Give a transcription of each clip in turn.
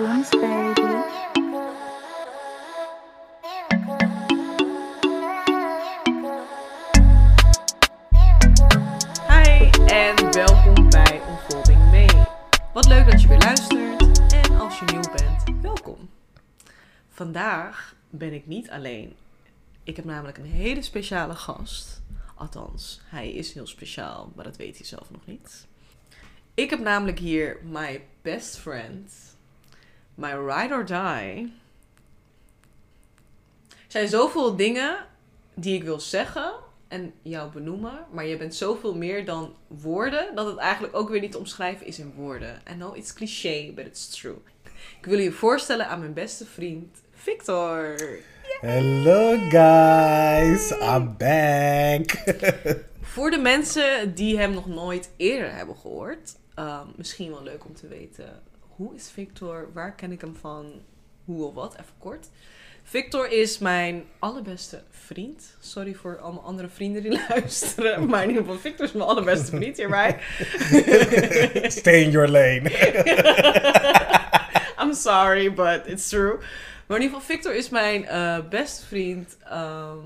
Hi en welkom bij Unfolding May. Wat leuk dat je weer luistert en als je nieuw bent, welkom. Vandaag ben ik niet alleen. Ik heb namelijk een hele speciale gast. Althans, hij is heel speciaal, maar dat weet hij zelf nog niet. Ik heb namelijk hier my best friend, my ride or die. Er zijn zoveel dingen die ik wil zeggen en jou benoemen, maar je bent zoveel meer dan woorden, dat het eigenlijk ook weer niet te omschrijven is in woorden. I know it's cliché, but it's true. Ik wil je voorstellen aan mijn beste vriend, Victor. Hello guys, I'm back. Voor de mensen die hem nog nooit eerder hebben gehoord, ehm, misschien wel leuk om te weten, hoe is Victor, waar ken ik hem van, hoe of wat, even kort. Victor is mijn allerbeste vriend. Sorry voor allemaal andere vrienden die luisteren. Maar in ieder geval, Victor is mijn allerbeste vriend hierbij. Stay in your lane. I'm sorry, but it's true. Maar in ieder geval, Victor is mijn eh, beste vriend. Ehm,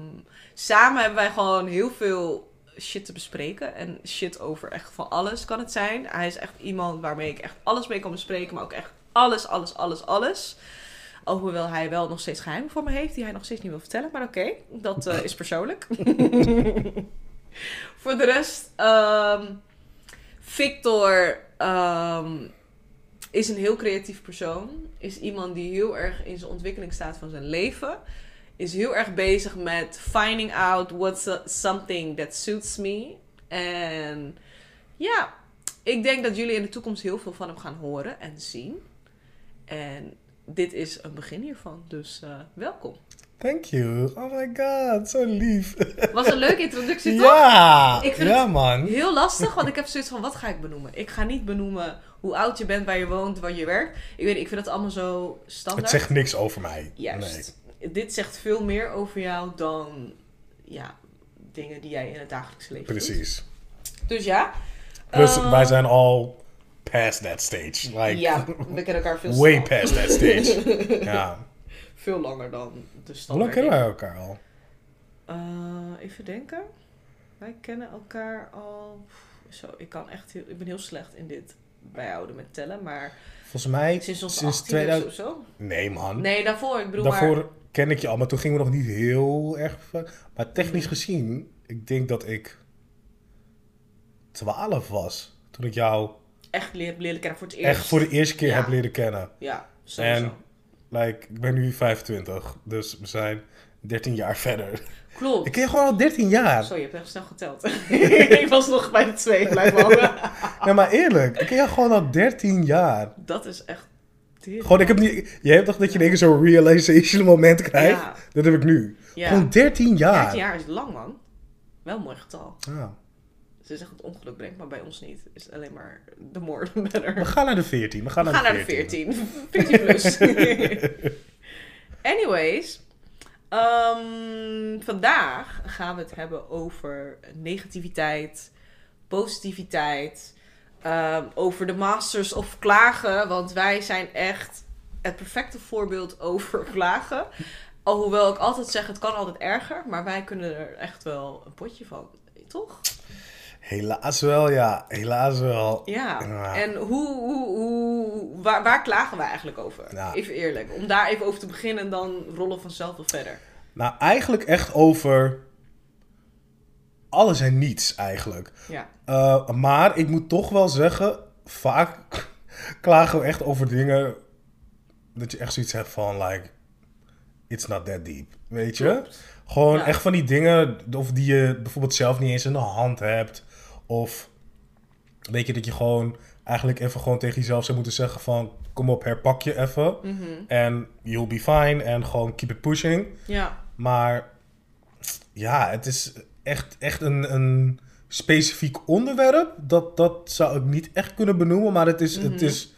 samen hebben wij gewoon heel veel shit te bespreken. En shit over echt van alles kan het zijn. Hij is echt iemand waarmee ik echt alles mee kan bespreken. Maar ook echt alles, alles, alles, alles. Alhoewel hij wel nog steeds geheimen voor me heeft. Die hij nog steeds niet wil vertellen. Maar oké, dat eh, is persoonlijk. voor de rest... ehm, Victor... ehm, is een heel creatief persoon. Is iemand die heel erg in zijn ontwikkeling staat van zijn leven. Is heel erg bezig met finding out what's something that suits me. En ja, ik denk dat jullie in de toekomst heel veel van hem gaan horen en zien. En dit is een begin hiervan. Dus eh, welkom. Thank you. Oh my god, zo lief. Was een leuke introductie, toch? Ja, Ik vind ja het man. Heel lastig, want ik heb zoiets van, wat ga ik benoemen? Ik ga niet benoemen hoe oud je bent, waar je woont, waar je werkt. Ik weet ik vind dat allemaal zo standaard. Het zegt niks over mij. Juist. Dit zegt veel meer over jou dan ja, dingen die jij in het dagelijks leven doet. precies. Dus ja. Plus, eh, wij zijn al past that stage. Like, ja, we kennen elkaar veel way past that stage. ja. Veel langer dan de Hoe lang standaard. kennen wij elkaar al? Eh, even denken. Wij kennen elkaar al... Zo, ik kan echt heel... Ik ben heel slecht in dit bijhouden met tellen, maar Volgens mij sinds sinds 18e 2000... of zo. Nee man. Nee, daarvoor. Ik bedoel Daarvoor maar... ken ik je al, maar toen gingen we nog niet heel erg... Maar technisch Mhm. gezien, ik denk dat ik 12 was. Toen ik jou Echt leren, leren kennen voor het eerst. echt voor de eerste keer Ja. heb leren kennen. Ja, sowieso. En like, ik ben nu 25, dus we zijn 13 jaar verder. Klopt. Ik ken je gewoon al 13 jaar. Zo, je hebt echt snel geteld. ik was nog bij de twee, blijf hangen. Nee, maar eerlijk, ik ken je gewoon al 13 jaar. Dat is echt... Gewoon, ik heb niet... Je hebt toch dat je keer zo'n realization moment krijgt? Ja. Dat heb ik nu. Ja. Gewoon 13 jaar. 13 jaar is lang, man. Wel een mooi getal. Ja. Ze zeggen het ongeluk brengt, maar bij ons niet. Is alleen maar the more the better. We gaan naar de 14. We gaan We naar, gaan de naar de 14. 14. 14 plus. Anyways. Ehm, vandaag gaan we het hebben over negativiteit, positiviteit. ehm, over de masters of klagen. Want wij zijn echt het perfecte voorbeeld over klagen. Alhoewel ik altijd zeg, het kan altijd erger. Maar wij kunnen er echt wel een potje van. Toch? Helaas wel, ja. Helaas wel. Ja, Ja. en hoe, hoe, hoe waar, waar klagen wij eigenlijk over? Ja. Even eerlijk. Om daar even over te beginnen en dan rollen we vanzelf wel verder. Nou, eigenlijk echt over alles en niets eigenlijk. Ja, Uh, maar ik moet toch wel zeggen, vaak klagen we echt over dingen dat je echt zoiets hebt van, like, it's not that deep. Weet je? Klopt. Gewoon Ja. echt van die dingen, of die je bijvoorbeeld zelf niet eens in de hand hebt. Of weet je dat je gewoon eigenlijk even gewoon tegen jezelf zou moeten zeggen van, kom op, herpak je even. Mhm. En you'll be fine. En gewoon keep it pushing. ja, Maar ja, het is echt, echt een, een specifiek onderwerp. Dat, dat zou ik niet echt kunnen benoemen. Maar het is, het is,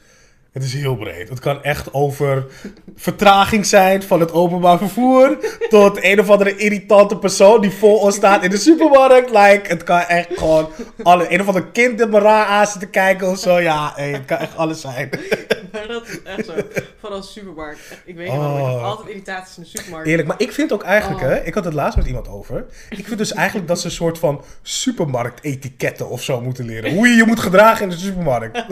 het is heel breed. Het kan echt over vertraging zijn van het openbaar vervoer. tot een of andere irritante persoon die voor ons staat in de supermarkt. Like, het kan echt gewoon alle, een of ander kind dat me raar aan zit te kijken of zo. Ja, hey, het kan echt alles zijn. maar dat is echt zo. Vooral supermarkt. Ik weet niet waarom, ik heb Oh. altijd irritaties in de supermarkt. Eerlijk, maar ik vind ook eigenlijk, Oh. hè, ik had het laatst met iemand over. Ik vind dus eigenlijk dat ze een soort van supermarktetiketten of zo moeten leren. Hoe je je moet gedragen in de supermarkt.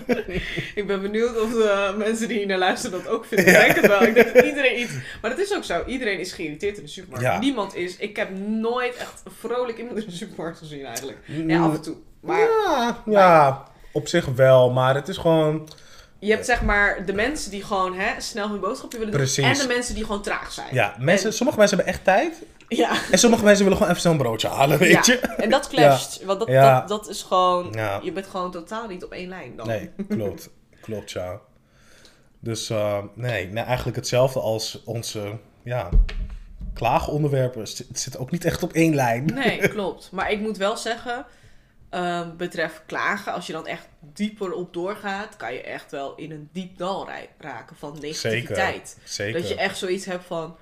Ik ben benieuwd of de mensen die hier naar luisteren dat ook vinden. Ja. Ik denk het wel. Ik denk dat iedereen iets... Maar dat is ook zo. Iedereen is geïrriteerd in de supermarkt. Ja. Niemand is... Ik heb nooit echt vrolijk iemand in de supermarkt gezien eigenlijk. Ja, af en toe. Maar ja, ja, op zich wel, maar het is gewoon... je hebt zeg maar de mensen die gewoon hè, snel hun boodschapje willen doen. Precies. En de mensen die gewoon traag zijn. Ja, mensen, sommige mensen hebben echt tijd. Ja. En sommige mensen willen gewoon even zo'n broodje halen, weet je? En dat clasht. Want dat, dat, dat is gewoon... Ja. Je bent gewoon totaal niet op één lijn dan. Nee, klopt. Klopt, ja. Dus eh, nee, nee, eigenlijk hetzelfde als onze ja, klaagonderwerpen. Het zit ook niet echt op één lijn. Nee, klopt. Maar ik moet wel zeggen, ehm, betreft klagen, als je dan echt dieper op doorgaat, kan je echt wel in een diep dal rij- raken van negativiteit. Zeker. Dat je echt zoiets hebt van,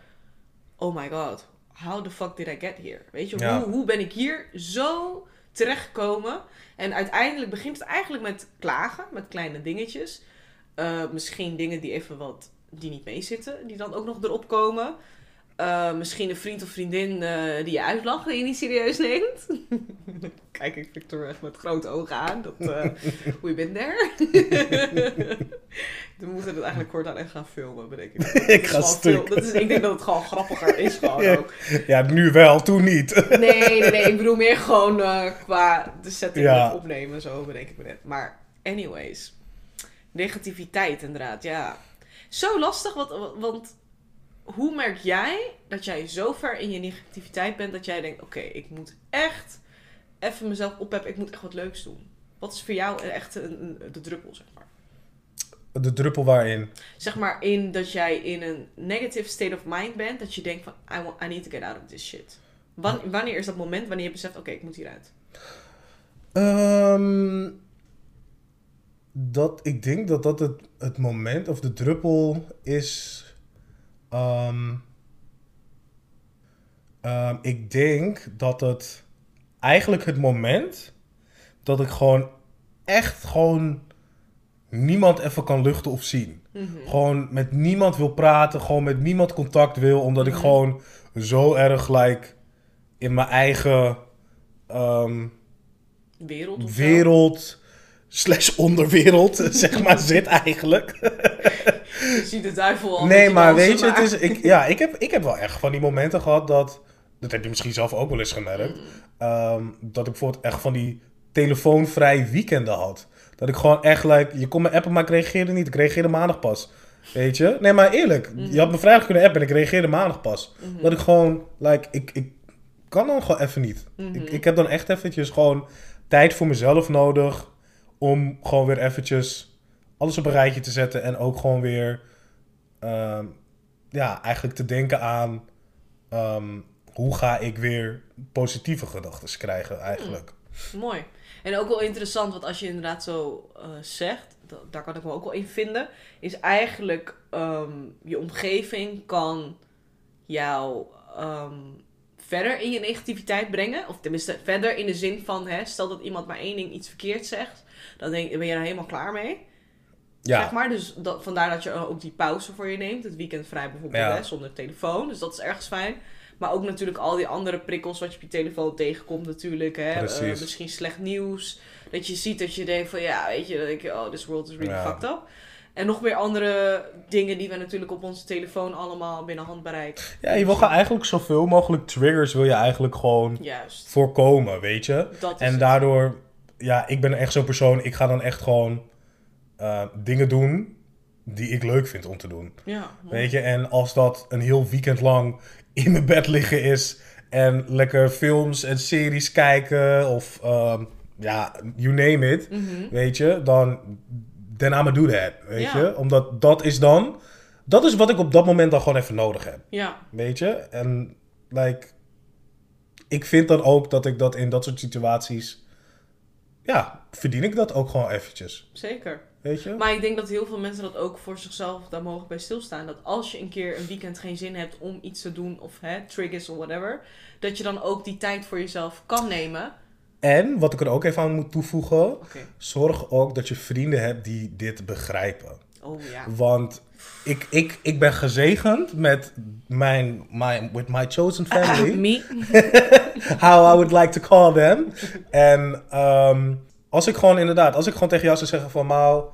oh my god, how the fuck did I get here? Weet je, Ja. hoe, hoe ben ik hier zo terechtgekomen? En uiteindelijk begint het eigenlijk met klagen, met kleine dingetjes. Eh, misschien dingen die even wat, die niet meezitten, die dan ook nog erop komen. Eh, misschien een vriend of vriendin eh, die je uitlacht en je niet serieus neemt. Kijk ik Victor echt met grote ogen aan. Dat, hoe je bent daar. We moeten het eigenlijk voortaan echt gaan filmen, bedenk ik. Ik ga stuk. dat is, ik denk dat het gewoon grappiger is gewoon Ja. ook. Ja, nu wel, toen niet. Nee, nee, nee. Ik bedoel meer gewoon qua de setting Ja. opnemen. Zo bedenk ik me net. Maar anyways. Negativiteit inderdaad, ja. Zo lastig, want, want hoe merk jij dat jij zo ver in je negativiteit bent dat jij denkt, oké, ik moet echt even mezelf opheffen, ik moet echt wat leuks doen. Wat is voor jou echt een, een- de druppel, zeg maar? De druppel waarin. Zeg maar in dat jij in een negative state of mind bent, dat je denkt van, I, want, I need to get out of this shit. Wan- wanneer is dat moment wanneer je beseft, oké, ik moet hieruit? Ehm, dat, ik denk dat dat het, het moment of de druppel is. Ehm, ehm, ik denk dat het eigenlijk het moment dat ik gewoon echt gewoon niemand even kan luchten of zien. Mhm. Gewoon met niemand wil praten, gewoon met niemand contact wil, omdat ik Mhm. gewoon zo erg like in mijn eigen ehm, Wereld wereld slash onderwereld, zeg maar, zit eigenlijk. Je ziet de duivel al. nee, maar weet je, het is, ik, ja, ik, heb, ik heb wel echt van die momenten gehad dat, dat heb je misschien zelf ook wel eens gemerkt, Mm. ehm, dat ik bijvoorbeeld echt van die telefoonvrij weekenden had. Dat ik gewoon echt, like, je kon me appen, maar ik reageerde niet. Ik reageerde maandag pas. Weet je? Nee, maar eerlijk. Mhm. Je had me vrijdag kunnen appen en ik reageerde maandag pas. Mhm. Dat ik gewoon, like, ik, ik kan dan gewoon even niet. Mhm. Ik, ik heb dan echt eventjes gewoon tijd voor mezelf nodig. Om gewoon weer eventjes alles op een rijtje te zetten. En ook gewoon weer, ehm, ja, eigenlijk te denken aan ehm, hoe ga ik weer positieve gedachten krijgen eigenlijk. Mooi. En ook wel interessant, want als je inderdaad zo eh, zegt, da- daar kan ik me ook wel in vinden, is eigenlijk ehm, je omgeving kan jou verder in je negativiteit brengen. Of tenminste verder in de zin van, hè, stel dat iemand maar één ding iets verkeerd zegt, dan denk, ben je er helemaal klaar mee. Ja, Zeg maar. Dus dat, vandaar dat je ook die pauze voor je neemt. Het weekend vrij bijvoorbeeld, Ja. hè, zonder telefoon. Dus dat is ergens fijn. Maar ook natuurlijk al die andere prikkels wat je op je telefoon tegenkomt natuurlijk. Hè. Eh, misschien slecht nieuws. Dat je ziet dat je denkt van ja, weet je, dat ik, oh, this world is really Ja. fucked up. En nog meer andere dingen die we natuurlijk op onze telefoon allemaal binnen handbereik. ja, je wil gewoon eigenlijk zoveel mogelijk triggers wil je eigenlijk gewoon Juist. voorkomen, weet je. En daardoor, ja, ik ben echt zo'n persoon, ik ga dan echt gewoon eh, dingen doen die ik leuk vind om te doen. Ja. Weet je, en als dat een heel weekend lang in mijn bed liggen is en lekker films en series kijken of ehm, ja, you name it, Mhm. weet je, dan then I'ma do that, weet Ja. je. Omdat dat is dan, dat is wat ik op dat moment dan gewoon even nodig heb, Ja, weet je. En like, ik vind dan ook dat ik dat in dat soort situaties, ja, verdien ik dat ook gewoon eventjes, zeker. Weet je. Maar ik denk dat heel veel mensen dat ook voor zichzelf daar mogen bij stilstaan. Dat als je een keer een weekend geen zin hebt om iets te doen, of hè, triggers of whatever, dat je dan ook die tijd voor jezelf kan nemen. En wat ik er ook even aan moet toevoegen, zorg ook dat je vrienden hebt die dit begrijpen. Oh ja. Want ik, ik, ik ben gezegend met mijn, my, with my chosen family. Me? how I would like to call them. En ehm, als ik gewoon inderdaad, als ik gewoon tegen jou zou zeggen van Maal,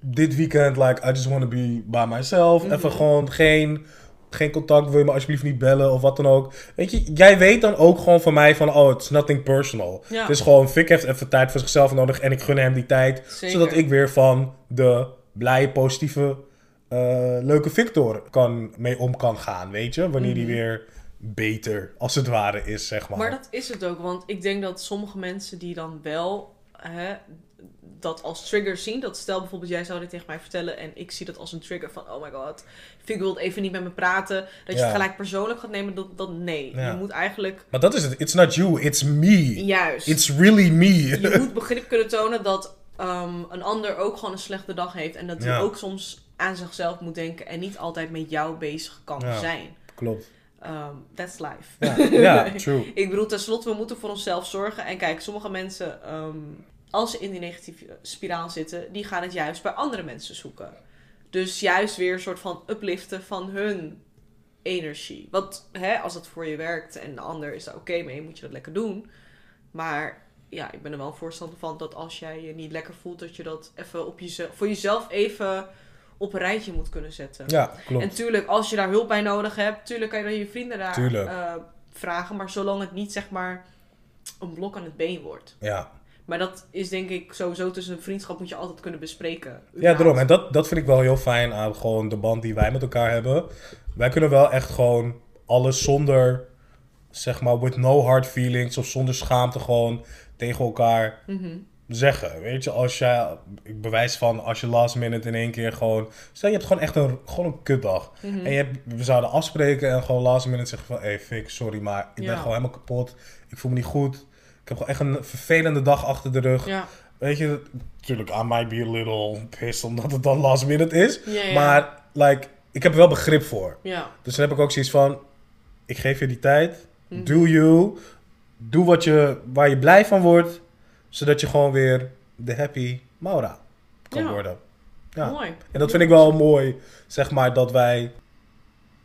dit weekend, like, I just want to be by myself. Mhm. Even gewoon geen, geen contact, wil je me alsjeblieft niet bellen of wat dan ook. Weet je, jij weet dan ook gewoon van mij van, oh, it's nothing personal. Ja. Het is gewoon, Vic heeft even tijd voor zichzelf nodig en ik gun hem die tijd. Zeker. Zodat ik weer van de blije, positieve, eh, leuke Victor kan, mee om kan gaan, weet je. Wanneer die weer beter, als het ware, is, zeg maar. Maar dat is het ook, want ik denk dat sommige mensen die dan wel hè, dat als trigger zien, dat stel bijvoorbeeld jij zou dit tegen mij vertellen en ik zie dat als een trigger van oh my god, Vic wil even niet met me praten, dat je Ja. het gelijk persoonlijk gaat nemen, dat, dat nee. Ja. Je moet eigenlijk Maar dat is het. It's not you, it's me. juist, It's really me. je moet begrip kunnen tonen dat ehm, een ander ook gewoon een slechte dag heeft en dat hij Ja. ook soms aan zichzelf moet denken en niet altijd met jou bezig kan Ja. zijn. Klopt. Ehm, that's life. Ja, true. Ik bedoel, tenslotte, we moeten voor onszelf zorgen. En kijk, sommige mensen, ehm, als ze in die negatieve spiraal zitten, die gaan het juist bij andere mensen zoeken. Dus juist weer een soort van upliften van hun energie. Want hè, als het voor je werkt en de ander is daar oké mee, moet je dat lekker doen. Maar ja, ik ben er wel een voorstander van dat als jij je niet lekker voelt, dat je dat even op jezelf, voor jezelf even op een rijtje moet kunnen zetten. Ja, klopt. En tuurlijk, als je daar hulp bij nodig hebt, tuurlijk kan je dan je vrienden daar eh, vragen. Maar zolang het niet zeg maar een blok aan het been wordt. Ja, Maar dat is denk ik sowieso tussen een vriendschap moet je altijd kunnen bespreken. ja daarom. En dat, dat vind ik wel heel fijn aan gewoon de band die wij met elkaar hebben. Wij kunnen wel echt gewoon alles zonder, zeg maar, with no hard feelings of zonder schaamte gewoon tegen elkaar Mhm. Zeggen. Weet je, als jij, ik bewijs van, als je last minute in één keer gewoon, stel je hebt gewoon echt een, gewoon een kutdag. Mhm. En je hebt, we zouden afspreken en gewoon last minute zeggen van, hey Fik, sorry, maar ik ben gewoon helemaal kapot. Ik voel me niet goed. Ik heb gewoon echt een vervelende dag achter de rug. Ja. Weet je, natuurlijk, I might be a little pissed omdat het dan last minute is. Maar, like, ik heb er wel begrip voor. Dus dan heb ik ook zoiets van, ik geef je die tijd. Mhm. Do you. Doe wat je, waar je blij van wordt. Zodat je gewoon weer de happy Maura kan Ja. worden. Ja. Mooi. En dat vind ik wel mooi, zeg maar, dat wij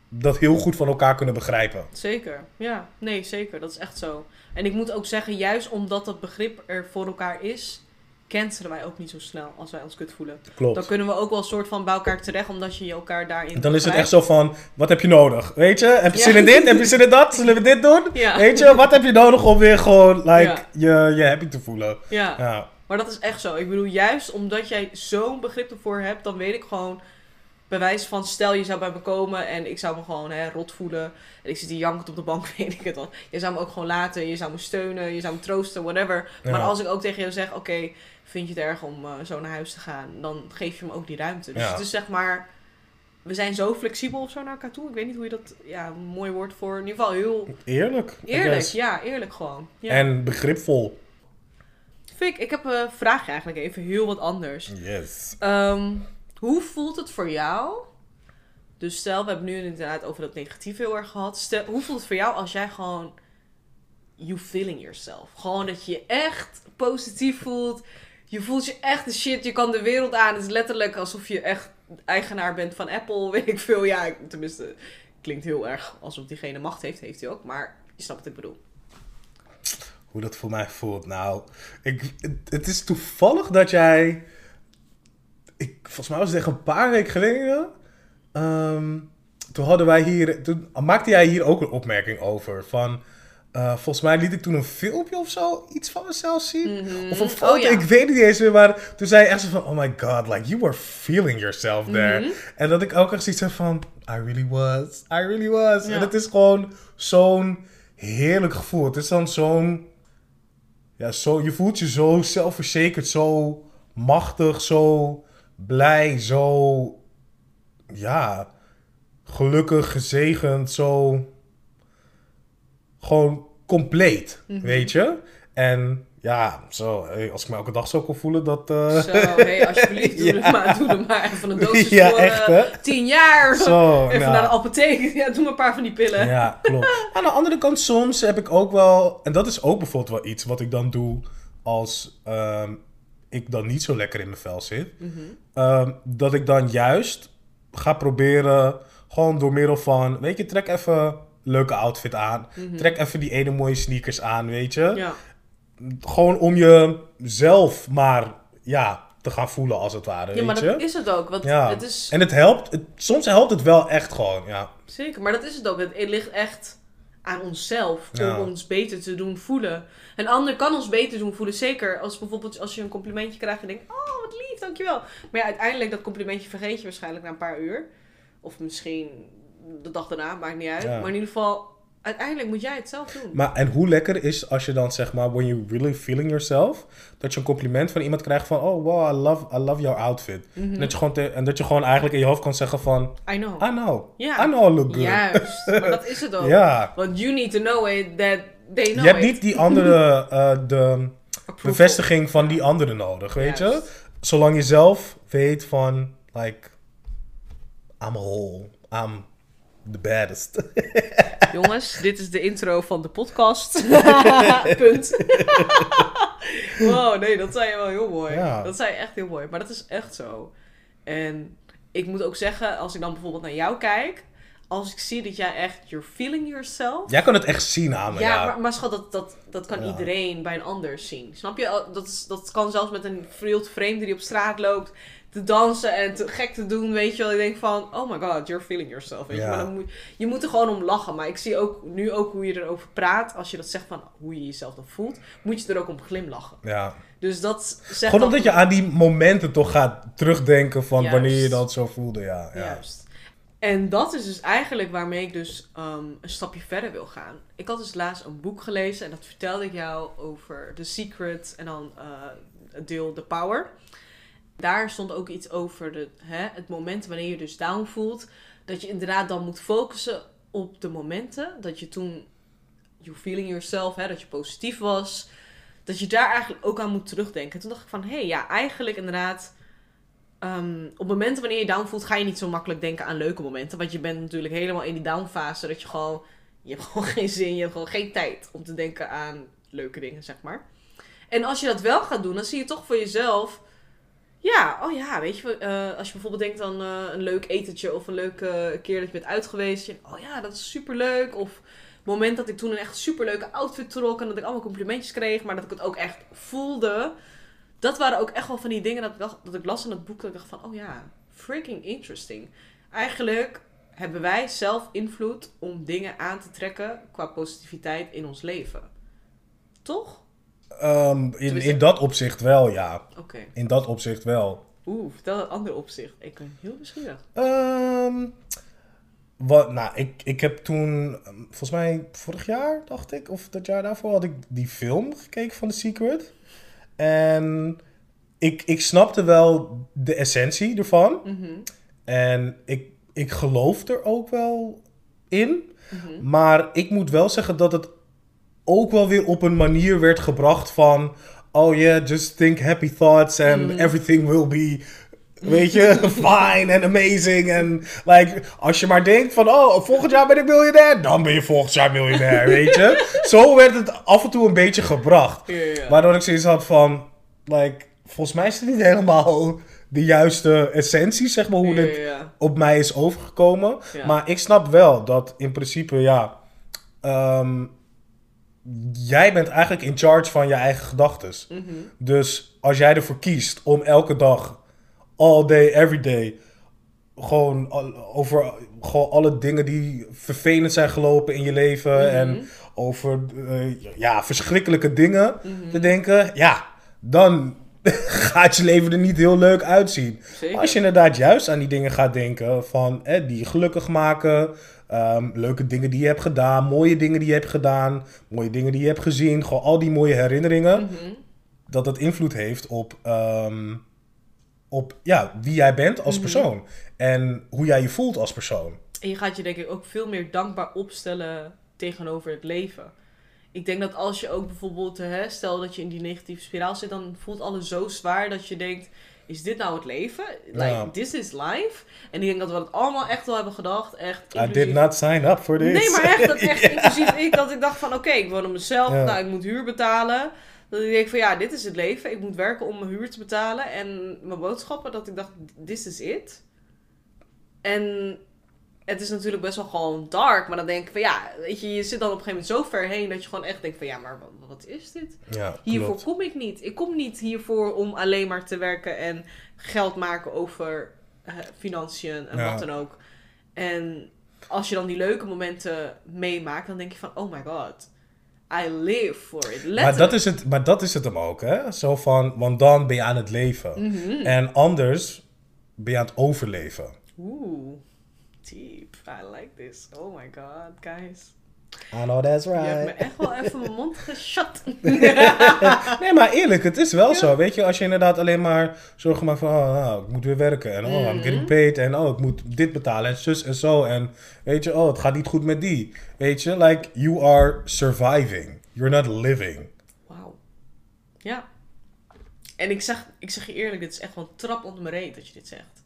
dat heel goed van elkaar kunnen begrijpen. Zeker. Ja. Nee, zeker. Dat is echt zo. En ik moet ook zeggen, juist omdat dat begrip er voor elkaar is, cancelen wij ook niet zo snel als wij ons kut voelen. Klopt. Dan kunnen we ook wel een soort van bij elkaar terecht, omdat je je elkaar daarin Dan is het echt zo van, wat heb je nodig? Weet je, heb je Ja. zin in dit? Heb je zin in dat? Zullen we dit doen? Ja. Weet je, wat heb je nodig om weer gewoon, like, Ja. je, je happy te voelen? Ja. Ja, Maar dat is echt zo. Ik bedoel, juist omdat jij zo'n begrip ervoor hebt, dan weet ik gewoon bewijs van stel je zou bij me komen en ik zou me gewoon hè, rot voelen en ik zit hier jankend op de bank, weet ik het al. Je zou me ook gewoon laten, je zou me steunen, je zou me troosten, whatever. Ja. Maar als ik ook tegen jou zeg, oké, vind je het erg om eh, zo naar huis te gaan, dan geef je me ook die ruimte. Dus Ja. het is zeg maar, we zijn zo flexibel of zo naar elkaar toe. Ik weet niet hoe je dat, ja, een mooi woord voor, in ieder geval heel eerlijk. Eerlijk. Ja, eerlijk gewoon. Ja. En begripvol. Fik, ik heb een vraagje eigenlijk even heel wat anders. Yes. Ehm, hoe voelt het voor jou? Dus stel, we hebben nu inderdaad over dat negatief heel erg gehad. Hoe voelt het voor jou als jij gewoon you feeling yourself? Gewoon dat je je echt positief voelt. Je voelt je echt de shit. Je kan de wereld aan. Het is letterlijk alsof je echt eigenaar bent van Apple. Weet ik veel. Ja, tenminste, klinkt heel erg alsof diegene macht heeft. Heeft hij ook. Maar je snapt wat ik bedoel. Hoe dat voor mij voelt. Nou, ik, het is toevallig dat jij. Ik, volgens mij was het echt een paar weken geleden. ehm, toen hadden wij hier. Toen maakte jij hier ook een opmerking over. Van. eh, volgens mij liet ik toen een filmpje of zo. Iets van mezelf zien. Mhm. Of een foto. Oh, ja. Ik weet niet eens meer. Maar toen zei je echt zo van. Oh my god. Like you were feeling yourself there. Mhm. En dat ik ook echt zoiets heb van. I really was. I really was. Ja. En het is gewoon zo'n heerlijk gevoel. Het is dan zo'n. Ja, zo, je voelt je zo zelfverzekerd, zo machtig, zo blij, zo. Ja, gelukkig, gezegend, zo. Gewoon compleet, Mhm. weet je? En Ja, zo. als ik me elke dag zo kan voelen, dat... eh, Zo, hey, alsjeblieft, doe, Ja. maar, doe maar even een dosis Ja, voor echt, eh, tien jaar. Zo, even naar de apotheek. Ja, doe maar een paar van die pillen. Ja, klopt. Aan de andere kant, soms heb ik ook wel... En dat is ook bijvoorbeeld wel iets wat ik dan doe als ehm, ik dan niet zo lekker in mijn vel zit. Mhm. Ehm, dat ik dan juist ga proberen, gewoon door middel van... Weet je, trek even een leuke outfit aan. Trek even die ene mooie sneakers aan, weet je. Mhm. Ja. Gewoon om jezelf maar, ja, te gaan voelen als het ware, ja, maar weet dat je. is het ook. Want Ja. het is En het helpt, het- soms helpt het wel echt gewoon, ja. Zeker, maar dat is het ook. Het, het ligt echt aan onszelf Ja. om ons beter te doen voelen. Een ander kan ons beter doen voelen. Zeker als bijvoorbeeld als je een complimentje krijgt en denkt: Oh, wat lief, dankjewel. Maar ja, uiteindelijk dat complimentje vergeet je waarschijnlijk na een paar uur. Of misschien de dag daarna, maakt niet uit. Ja. Maar in ieder geval, uiteindelijk moet jij het zelf doen. Maar en hoe lekker is als je dan zeg maar, when you really feeling yourself, dat je een compliment van iemand krijgt van, oh wow, I love, I love your outfit. Mhm. en, dat je gewoon te- en dat je gewoon eigenlijk in je hoofd kan zeggen van, I know. I know. I know I look good. Juist, maar dat is het ook. Ja. Want you need to know it that they know Je hebt it. niet die andere, eh, de Approval. bevestiging van die andere nodig, weet je? Zolang je zelf weet van, like, I'm a whole, I'm the baddest. Jongens, dit is de intro van de podcast. Punt. wow, nee, dat zei je wel heel mooi. Ja. Dat zei je echt heel mooi. Maar dat is echt zo. En ik moet ook zeggen, als ik dan bijvoorbeeld naar jou kijk, als ik zie dat jij echt, you're feeling yourself. Jij kan het echt zien aan me, ja, ja. Maar, maar schat, dat, dat, dat kan Ja. iedereen bij een ander zien. Snap je? Dat, is, dat kan zelfs met een vreemde die op straat loopt te dansen en te gek te doen, weet je wel. Ik denk van, oh my god, you're feeling yourself, weet je. Ja. Maar dan moet, je moet er gewoon om lachen. Maar ik zie ook nu ook hoe je erover praat. Als je dat zegt van hoe je jezelf dan voelt, moet je er ook om glimlachen. ja. Dus dat zegt Gewoon omdat je aan die momenten toch gaat terugdenken van Juist. wanneer je dat zo voelde, ja. ja. Juist. En dat is dus eigenlijk waarmee ik dus ehm, een stapje verder wil gaan. Ik had dus laatst een boek gelezen en dat vertelde ik jou over The Secret en dan het deel The Power. Daar stond ook iets over de, hè, het moment wanneer je dus down voelt. Dat je inderdaad dan moet focussen op de momenten dat je toen, you feeling yourself, hè, dat je positief was. Dat je daar eigenlijk ook aan moet terugdenken. Toen dacht ik van, hé, hey, ja, eigenlijk inderdaad Ehm, op momenten wanneer je down voelt, ga je niet zo makkelijk denken aan leuke momenten. Want je bent natuurlijk helemaal in die downfase. Dat je gewoon, je hebt gewoon geen zin, je hebt gewoon geen tijd om te denken aan leuke dingen, zeg maar. En als je dat wel gaat doen, dan zie je toch voor jezelf. Ja, oh ja, weet je, eh, als je bijvoorbeeld denkt aan eh, een leuk etentje of een leuke keer dat je bent uitgeweest. Je, denkt, oh ja, dat is superleuk. Of het moment dat ik toen een echt superleuke outfit trok en dat ik allemaal complimentjes kreeg, maar dat ik het ook echt voelde dat waren ook echt wel van die dingen dat ik, dat ik las in dat boek. Dat ik dacht van, oh ja, freaking interesting. Eigenlijk hebben wij zelf invloed om dingen aan te trekken qua positiviteit in ons leven. Toch? Ehm, in, in dat opzicht wel, ja. Oké. In dat opzicht wel. Oeh, vertel een ander opzicht. Ik ben heel nieuwsgierig. Ehm, wat, nou, ik, ik heb toen, ehm, volgens mij vorig jaar, dacht ik, of dat jaar daarvoor, had ik die film gekeken van The Secret. En ik, ik snapte wel de essentie ervan. Mhm, En ik, ik geloof er ook wel in. mhm. Maar ik moet wel zeggen dat het ook wel weer op een manier werd gebracht van... Oh yeah, just think happy thoughts and Mm. everything will be... Weet je, fine and amazing. En like, als je maar denkt van, oh, volgend jaar ben ik miljonair. Dan ben je volgend jaar miljonair, weet je. Zo werd het af en toe een beetje gebracht. Ja, ja, ja. Waardoor ik zoiets had van, like, volgens mij is het niet helemaal de juiste essentie, zeg maar, hoe Ja, dit op mij is overgekomen. Maar ik snap wel dat in principe, ja, ehm, jij bent eigenlijk in charge van je eigen gedachten. Mhm. Dus als jij ervoor kiest om elke dag, all day, every day, gewoon over gewoon alle dingen die vervelend zijn gelopen in je leven Mhm. en over eh, ja, verschrikkelijke dingen Mhm. te denken, ja, dan gaat je leven er niet heel leuk uitzien. Zeker. Als je inderdaad juist aan die dingen gaat denken van hè, die je gelukkig maken, ehm, leuke dingen die je hebt gedaan, mooie dingen die je hebt gedaan, mooie dingen die je hebt gezien, gewoon al die mooie herinneringen, Mhm. dat dat invloed heeft op, ehm, op ja, wie jij bent als Mhm. persoon en hoe jij je voelt als persoon. En je gaat je denk ik ook veel meer dankbaar opstellen tegenover het leven. Ik denk dat als je ook bijvoorbeeld, hè, stel dat je in die negatieve spiraal zit, dan voelt alles zo zwaar dat je denkt, is dit nou het leven? Like, Ja. this is life. En ik denk dat we dat allemaal echt wel hebben gedacht. Echt I did not sign up for this. Nee, maar echt, dat echt inclusief ik, dat ik dacht van, oké, ik woon op mezelf, Ja. nou, ik moet huur betalen. Dat ik denk van, ja, dit is het leven. Ik moet werken om mijn huur te betalen. En mijn boodschappen, dat ik dacht, this is it. En het is natuurlijk best wel gewoon dark, maar dan denk ik van, ja, weet je, je zit dan op een gegeven moment zo ver heen dat je gewoon echt denkt van, ja, maar wat, wat is dit? Ja, Hiervoor klopt. kom ik niet. Ik kom niet hiervoor om alleen maar te werken en geld maken over eh, financiën en Ja. wat dan ook. En als je dan die leuke momenten meemaakt, dan denk je van, oh my god, I live for it. Maar dat, is het, maar dat is het hem ook, hè? Zo van, want dan ben je aan het leven. Mhm. En anders ben je aan het overleven. Oeh, deep. I like this. Oh my god, guys. I know that's Je hebt me right. echt wel even mijn mond geschat. Nee, maar eerlijk, het is wel zo. Weet je, als je inderdaad alleen maar zorgen maakt van, oh, nou, ik moet weer werken. En oh, I'm Mhm. getting paid. En oh, ik moet dit betalen. En zus en zo. En weet je, oh, het gaat niet goed met die. Weet je, like, you are surviving. You're not living. Wauw. Ja. En ik zeg, ik zeg je eerlijk, dit is echt gewoon een trap onder mijn reet dat je dit zegt.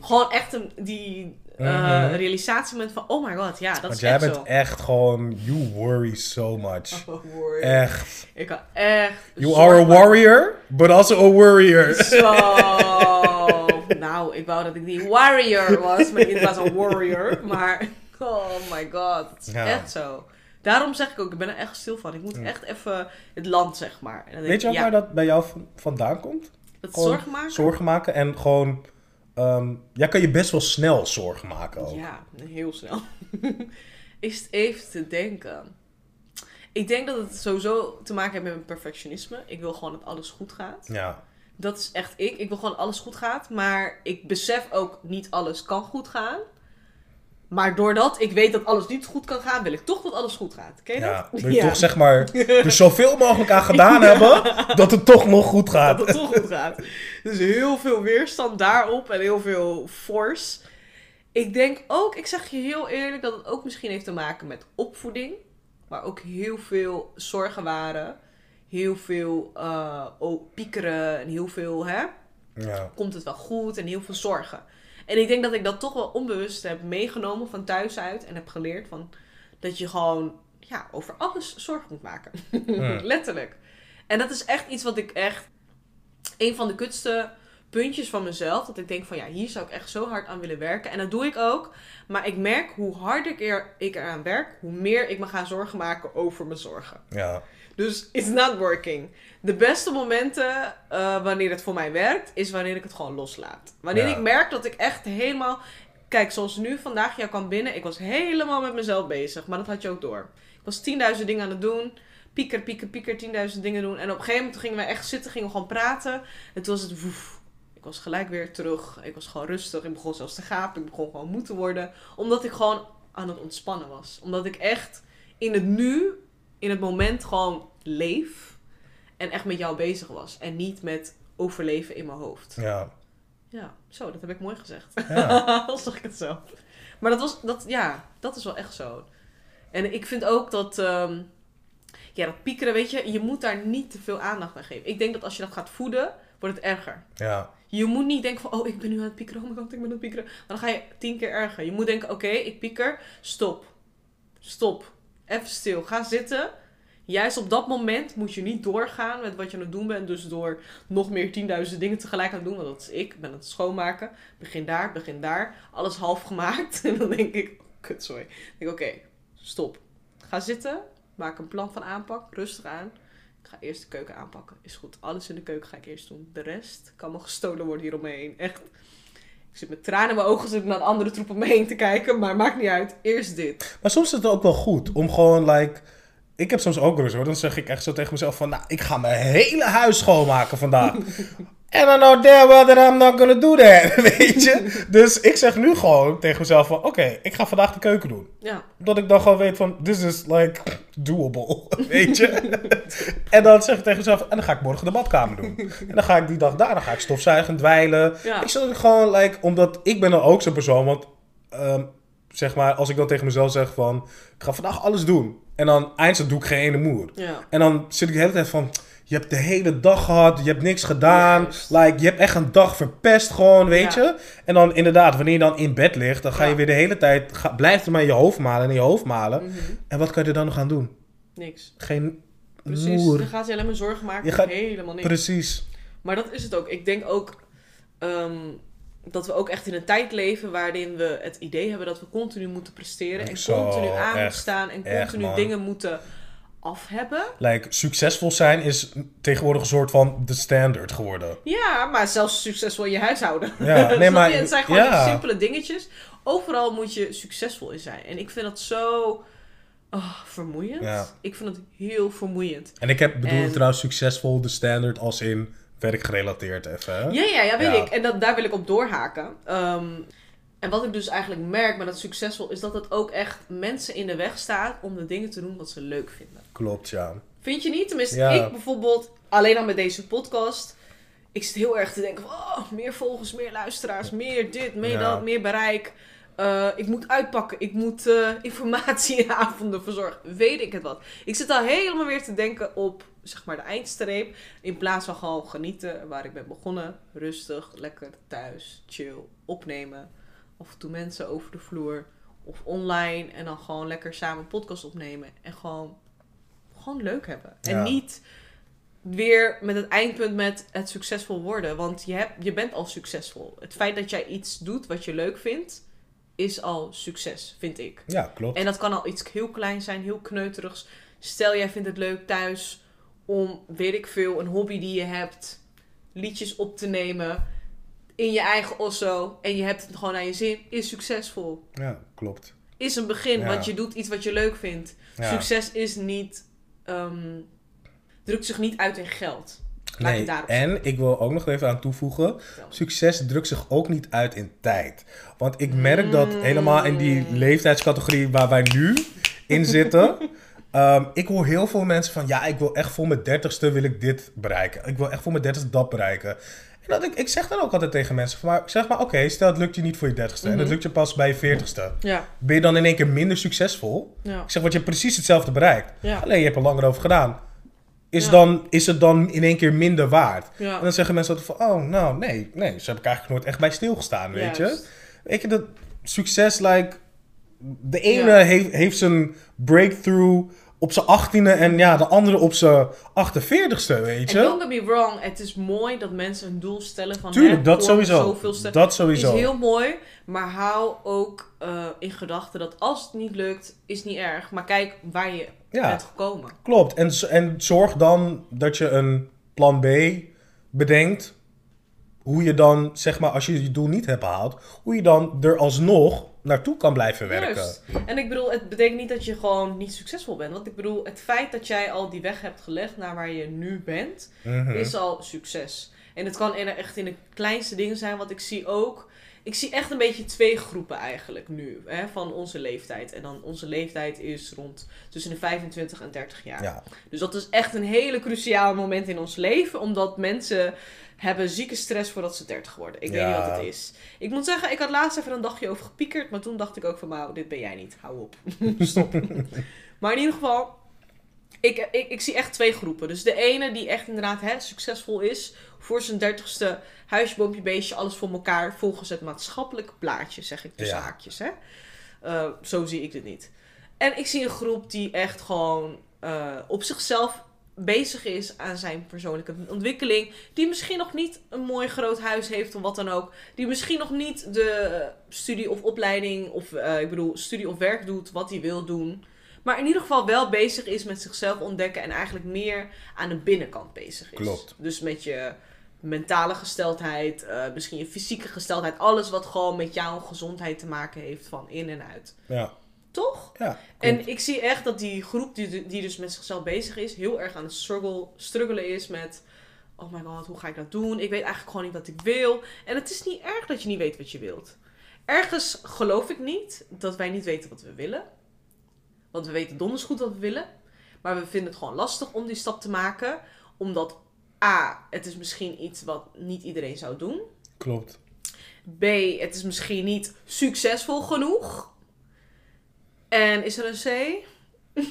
Gewoon echt een, die Mhm. realisatiemoment van, oh my god, ja, dat Want is jij echt bent zo. echt gewoon, you worry so much. Oh. Echt. Ik kan echt... You are a warrior, but also a worrier. Zo. nou, ik wou dat ik die warrior was, maar ik was een warrior. Maar, oh my god, het is Ja. echt zo. Daarom zeg ik ook, ik ben er echt stil van. Ik moet Ja. echt even het land, zeg maar. En dan denk Weet je ook ik, waar ja, dat bij jou van- vandaan komt? dat gewoon zorgen maken? Zorgen maken en gewoon... ehm ja, kan je best wel snel zorgen maken ook. Ja, heel snel. is het even te denken. Ik denk dat het sowieso te maken heeft met mijn perfectionisme. Ik wil gewoon dat alles goed gaat. Ja. Dat is echt ik. Ik wil gewoon dat alles goed gaat. Maar ik besef ook niet alles kan goed gaan. Maar doordat ik weet dat alles niet goed kan gaan, wil ik toch dat alles goed gaat. Ken je Ja, dat? wil je toch zeg maar er zoveel mogelijk aan gedaan hebben dat het toch nog goed dat gaat. het toch goed gaat. Dus heel veel weerstand daarop en heel veel force. Ik denk ook, ik zeg je heel eerlijk, dat het ook misschien heeft te maken met opvoeding. Waar ook heel veel zorgen waren. Heel veel eh, oh, piekeren en heel veel, hè, Ja, komt het wel goed en heel veel zorgen. En ik denk dat ik dat toch wel onbewust heb meegenomen van thuis uit en heb geleerd van dat je gewoon ja, over alles zorgen moet maken. Hmm. Letterlijk. En dat is echt iets wat ik echt een van de kutste puntjes van mezelf. Dat ik denk van ja, hier zou ik echt zo hard aan willen werken. En dat doe ik ook. Maar ik merk hoe harder ik, er, ik eraan werk, hoe meer ik me ga zorgen maken over mijn zorgen. ja, Dus it's not working. De beste momenten eh, wanneer het voor mij werkt, is wanneer ik het gewoon loslaat. Wanneer Ja. ik merk dat ik echt helemaal. Kijk, zoals nu vandaag, jij kwam binnen. Ik was helemaal met mezelf bezig, maar dat had je ook door. Ik was 10.000 dingen aan het doen. Pieker, pieker, pieker, 10.000 dingen doen. En op een gegeven moment gingen we echt zitten, gingen we gewoon praten. En toen was het woef. Ik was gelijk weer terug. Ik was gewoon rustig. Ik begon zelfs te gapen. Ik begon gewoon moe te worden. Omdat ik gewoon aan het ontspannen was. Omdat ik echt in het nu, in het moment gewoon leef. En echt met jou bezig was. En niet met overleven in mijn hoofd. ja. Ja, zo, dat heb ik mooi gezegd. Ja. Al zeg ik het zo. Maar dat was, dat, ja, dat is wel echt zo. En ik vind ook dat, ehm, ja, dat piekeren, weet je, je moet daar niet te veel aandacht aan geven. Ik denk dat als je dat gaat voeden, wordt het erger. ja. Je moet niet denken van, oh, ik ben nu aan het piekeren, oh god, ik ben aan het piekeren. Maar dan ga je tien keer erger. Je moet denken, oké, ik pieker, stop. Stop. Even stil. Ga zitten. Juist op dat moment moet je niet doorgaan met wat je aan het doen bent. Dus door nog meer 10.000 dingen tegelijk aan het doen. Want dat is ik. Ik ben aan het schoonmaken. Begin daar, begin daar. Alles half gemaakt. En dan denk ik, kut, sorry. Dan denk oké, stop. Ga zitten. Maak een plan van aanpak. Rustig aan. Ik ga eerst de keuken aanpakken. Is goed. Alles in de keuken ga ik eerst doen. De rest kan me gestolen worden hieromheen. Echt. Ik zit met tranen in mijn ogen zit naar de andere troep om me heen te kijken. Maar maakt niet uit. Eerst dit. Maar soms is het ook wel goed om gewoon, like... Ik heb soms ook rust hoor. Dan zeg ik echt zo tegen mezelf van... Nou, ik ga mijn hele huis schoonmaken vandaag. And I know damn well that I'm not gonna do that. Weet je? Dus ik zeg nu gewoon tegen mezelf van... Oké, ik ga vandaag de keuken doen. Ja. Dat ik dan gewoon weet van... This is like doable. Weet je? en dan zeg ik tegen mezelf... En dan ga ik morgen de badkamer doen. En dan ga ik die dag daar... Dan ga ik stofzuigen, dweilen. Ja. Ik ik gewoon, like, omdat ik ben dan ook zo'n persoon, want ehm, zeg maar, als ik dan tegen mezelf zeg van, ik ga vandaag alles doen. En dan eindelijk doe ik geen ene moer. Ja. En dan zit ik de hele tijd van... Je hebt de hele dag gehad, je hebt niks gedaan. Like, je hebt echt een dag verpest gewoon, weet Ja. je. En dan inderdaad, wanneer je dan in bed ligt... dan ga je weer de hele tijd... Ga, blijft er maar in je hoofd malen en in je hoofd malen. Mhm. En wat kan je er dan nog aan doen? Niks. Geen Precies. moer. Dan gaat je alleen maar zorgen maken Je gaat- helemaal niks. Precies. Maar dat is het ook. Ik denk ook ehm, dat we ook echt in een tijd leven waarin we het idee hebben dat we continu moeten presteren en Zo, continu aan moeten staan en echt, continu man. dingen moeten af hebben. Like, succesvol zijn is tegenwoordig een soort van de standaard geworden. Ja, maar zelfs succesvol in je huishouden. Ja, nee, maar-? Het zijn gewoon ja. simpele dingetjes. Overal moet je succesvol in zijn. En ik vind dat zo oh, vermoeiend. Ja. Ik vind het heel vermoeiend. En ik heb, bedoel En- trouwens succesvol de standaard als in werkgerelateerd even. Hè? Ja, ja, ja, weet Ja. ik. En dat, daar wil ik op doorhaken. Ehm, en wat ik dus eigenlijk merk met dat succesvol is dat het ook echt mensen in de weg staat om de dingen te doen wat ze leuk vinden. Klopt, ja. Vind je niet? Tenminste, Ja. ik bijvoorbeeld, alleen al met deze podcast, ik zit heel erg te denken van, oh, meer volgers, meer luisteraars, meer dit, meer Ja. dat, meer bereik. Eh, ik moet uitpakken, ik moet eh, informatieavonden verzorgen, weet ik het wat. Ik zit al helemaal weer te denken op, zeg maar, de eindstreep, in plaats van gewoon genieten waar ik ben begonnen. Rustig, lekker thuis, chill, opnemen. Af en toe mensen over de vloer of online en dan gewoon lekker samen podcast opnemen en gewoon gewoon leuk hebben. En Ja. niet weer met het eindpunt met het succesvol worden. Want je, hebt, je bent al succesvol. Het feit dat jij iets doet wat je leuk vindt, is al succes, vind ik. Ja, klopt. En dat kan al iets heel kleins zijn, heel kneuterigs. Stel, jij vindt het leuk thuis om, weet ik veel, een hobby die je hebt, liedjes op te nemen in je eigen osso en je hebt het gewoon naar je zin, is succesvol. Ja, klopt. Is een begin, Ja. want je doet iets wat je leuk vindt. Ja. Succes is niet. Ehm, drukt zich niet uit in geld. Laat Nee, en ik wil ook nog even aan toevoegen. Succes drukt zich ook niet uit in tijd. Want ik merk dat helemaal in die Mm. leeftijdscategorie waar wij nu in zitten. ehm, ik hoor heel veel mensen van ja, ik wil echt voor mijn dertigste wil ik dit bereiken. Ik wil echt voor mijn dertigste dat bereiken. En dat ik, ik zeg dan ook altijd tegen mensen van maar zeg maar oké, stel het lukt je niet voor je dertigste en het Mhm. lukt je pas bij je veertigste. Ja, Ben je dan in één keer minder succesvol? ja, Ik zeg, want je hebt precies hetzelfde bereikt. ja. Alleen je hebt er langer over gedaan. Is, dan, is het dan in één keer minder waard? En dan zeggen mensen altijd van, oh, nou, nee, nee, ze heb ik eigenlijk nooit echt bij stilgestaan, weet je? Weet je, dat succes, like, de ene heeft, heeft zijn breakthrough op zijn achttiende en ja, de andere op zijn 48ste, weet En je? don't get me wrong, het is mooi dat mensen een doel stellen van... Tuurlijk, hè, dat sowieso. zoveelste. Dat sowieso. Is heel mooi, maar hou ook eh, in gedachten dat als het niet lukt, is niet erg. Maar kijk waar je Ja. bent gekomen. Klopt. En, en zorg dan dat je een plan B bedenkt. Hoe je dan, zeg maar, als je je doel niet hebt behaald, hoe je dan er alsnog naartoe kan blijven werken. Juist. En ik bedoel, het betekent niet dat je gewoon niet succesvol bent. Want ik bedoel, het feit dat jij al die weg hebt gelegd naar waar je nu bent, Mhm. is al succes. En het kan echt in de kleinste dingen zijn, wat ik zie ook. Ik zie echt een beetje twee groepen eigenlijk nu, hè, van onze leeftijd. En dan onze leeftijd is rond tussen de 25 en 30 jaar. Ja, Dus dat is echt een hele cruciaal moment in ons leven, omdat mensen hebben zieke stress voordat ze 30 worden. Ik weet niet wat het is. Ik moet zeggen, ik had laatst even een dagje over gepiekerd, maar toen dacht ik ook van, nou, dit ben jij niet. Hou op. Stop. maar in ieder geval, ik, ik, ik zie echt twee groepen. Dus de ene die echt inderdaad hè, succesvol is, voor zijn dertigste huisje, boompje, beestje, alles voor elkaar, volgens het maatschappelijk plaatje, zeg ik de Ja. zaakjes. Hè? Eh, zo zie ik dit niet. En ik zie een groep die echt gewoon eh, op zichzelf bezig is aan zijn persoonlijke ontwikkeling. Die misschien nog niet een mooi groot huis heeft of wat dan ook. Die misschien nog niet de studie of opleiding of eh, ik bedoel studie of werk doet wat hij wil doen. Maar in ieder geval wel bezig is met zichzelf ontdekken en eigenlijk meer aan de binnenkant bezig is. Klopt. Dus met je mentale gesteldheid, eh, misschien je fysieke gesteldheid. Alles wat gewoon met jouw gezondheid te maken heeft van in en uit. ja, Toch? ja. klopt. En ik zie echt dat die groep die, die dus met zichzelf bezig is, heel erg aan het struggle, struggelen is met... Oh my god, hoe ga ik dat doen? Ik weet eigenlijk gewoon niet wat ik wil. En het is niet erg dat je niet weet wat je wilt. Ergens geloof ik niet dat wij niet weten wat we willen. Want we weten donders goed wat we willen. Maar we vinden het gewoon lastig om die stap te maken. Omdat A, het is misschien iets wat niet iedereen zou doen. Klopt. B, het is misschien niet succesvol genoeg. En is er een C?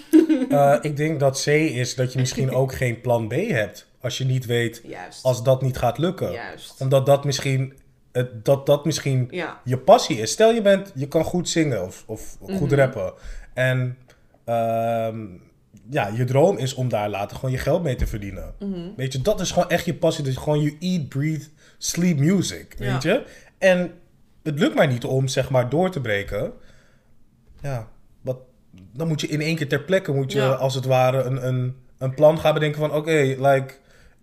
Eh, ik denk dat C is dat je misschien ook geen plan B hebt. Als je niet weet, Juist. als dat niet gaat lukken. Juist. Omdat dat misschien, dat, dat misschien Ja. je passie is. Stel je bent, je kan goed zingen of, of goed Mhm. rappen. En ehm, ja, je droom is om daar later gewoon je geld mee te verdienen. Mhm. Weet je, dat is gewoon echt je passie. Dat je gewoon je eat, breathe, sleep music. Ja. Weet je? En het lukt mij niet om, zeg maar, door te breken. Ja, wat, dan moet je in één keer ter plekke, moet je Ja. als het ware een, een, een plan gaan bedenken van... Oké, like,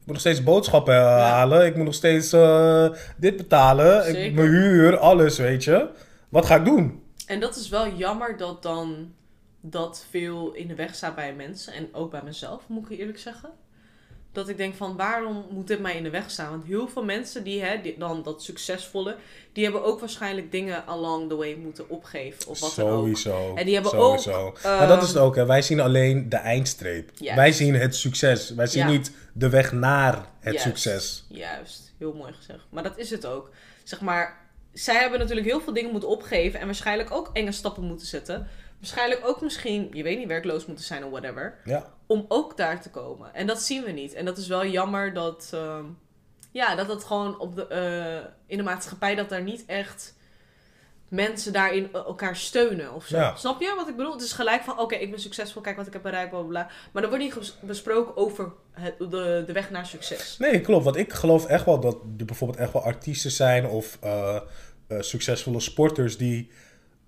ik moet nog steeds boodschappen eh, halen. Ik moet nog steeds eh, dit betalen. Ik, mijn huur, alles, weet je. Wat ga ik doen? En dat is wel jammer dat dan dat veel in de weg staat bij mensen. En ook bij mezelf, moet ik eerlijk zeggen. Dat ik denk van, waarom moet dit mij in de weg staan? Want heel veel mensen die, hè, die dan dat succesvolle... die hebben ook waarschijnlijk dingen along the way moeten opgeven. Of wat dan ook. Sowieso. En die hebben Sowieso. ook, maar dat is ehm, het ook, hè. Wij zien alleen de eindstreep. Juist. Wij zien het succes. Wij zien Ja. niet de weg naar het Juist. succes. Juist, heel mooi gezegd. Maar dat is het ook. Zeg maar, zij hebben natuurlijk heel veel dingen moeten opgeven en waarschijnlijk ook enge stappen moeten zetten. Waarschijnlijk ook misschien, je weet niet, werkloos moeten zijn of whatever. Ja. Om ook daar te komen. En dat zien we niet. En dat is wel jammer dat, ehm, ja, dat dat gewoon op de, eh, in de maatschappij, dat daar niet echt mensen daarin eh, elkaar steunen of zo. Ja. Snap je wat ik bedoel? Het is gelijk van, oké, ik ben succesvol, kijk wat ik heb bereikt, bla bla. Maar er wordt niet besproken over het, de, de weg naar succes. Nee, klopt. Want ik geloof echt wel dat er bijvoorbeeld echt wel artiesten zijn of eh, succesvolle sporters die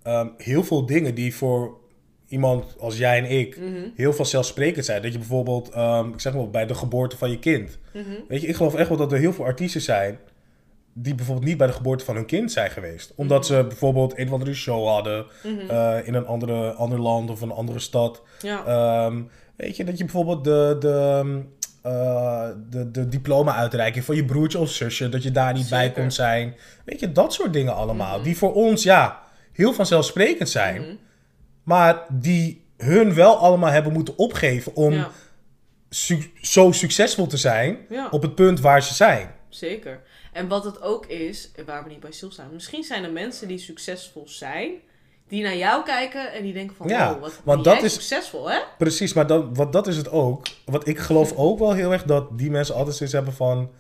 ehm, heel veel dingen die voor iemand als jij en ik Mhm, heel vanzelfsprekend zijn. Dat je bijvoorbeeld, ehm, ik zeg maar, bij de geboorte van je kind. mhm. Weet je, ik geloof echt wel dat er heel veel artiesten zijn die bijvoorbeeld niet bij de geboorte van hun kind zijn geweest. Omdat ze bijvoorbeeld een of andere show hadden Mhm. eh, in een andere, ander land of een andere stad. Ja. Ehm, weet je, dat je bijvoorbeeld de, de, eh, de, de diploma-uitreiking van je broertje of zusje, dat je daar niet bij kon zijn. Weet je, dat soort dingen allemaal. Mhm. Die voor ons, ja, heel vanzelfsprekend zijn. Mhm. Maar die hun wel allemaal hebben moeten opgeven om Ja. su- zo succesvol te zijn ja, op het punt waar ze zijn. zeker. En wat het ook is, waar we niet bij stilstaan. Misschien zijn er mensen die succesvol zijn, die naar jou kijken en die denken van, Ja, wow, wat want dat is- succesvol, hè? Precies, maar dat, wat, dat is het ook. Want ik geloof ook wel heel erg dat die mensen altijd zoiets hebben van...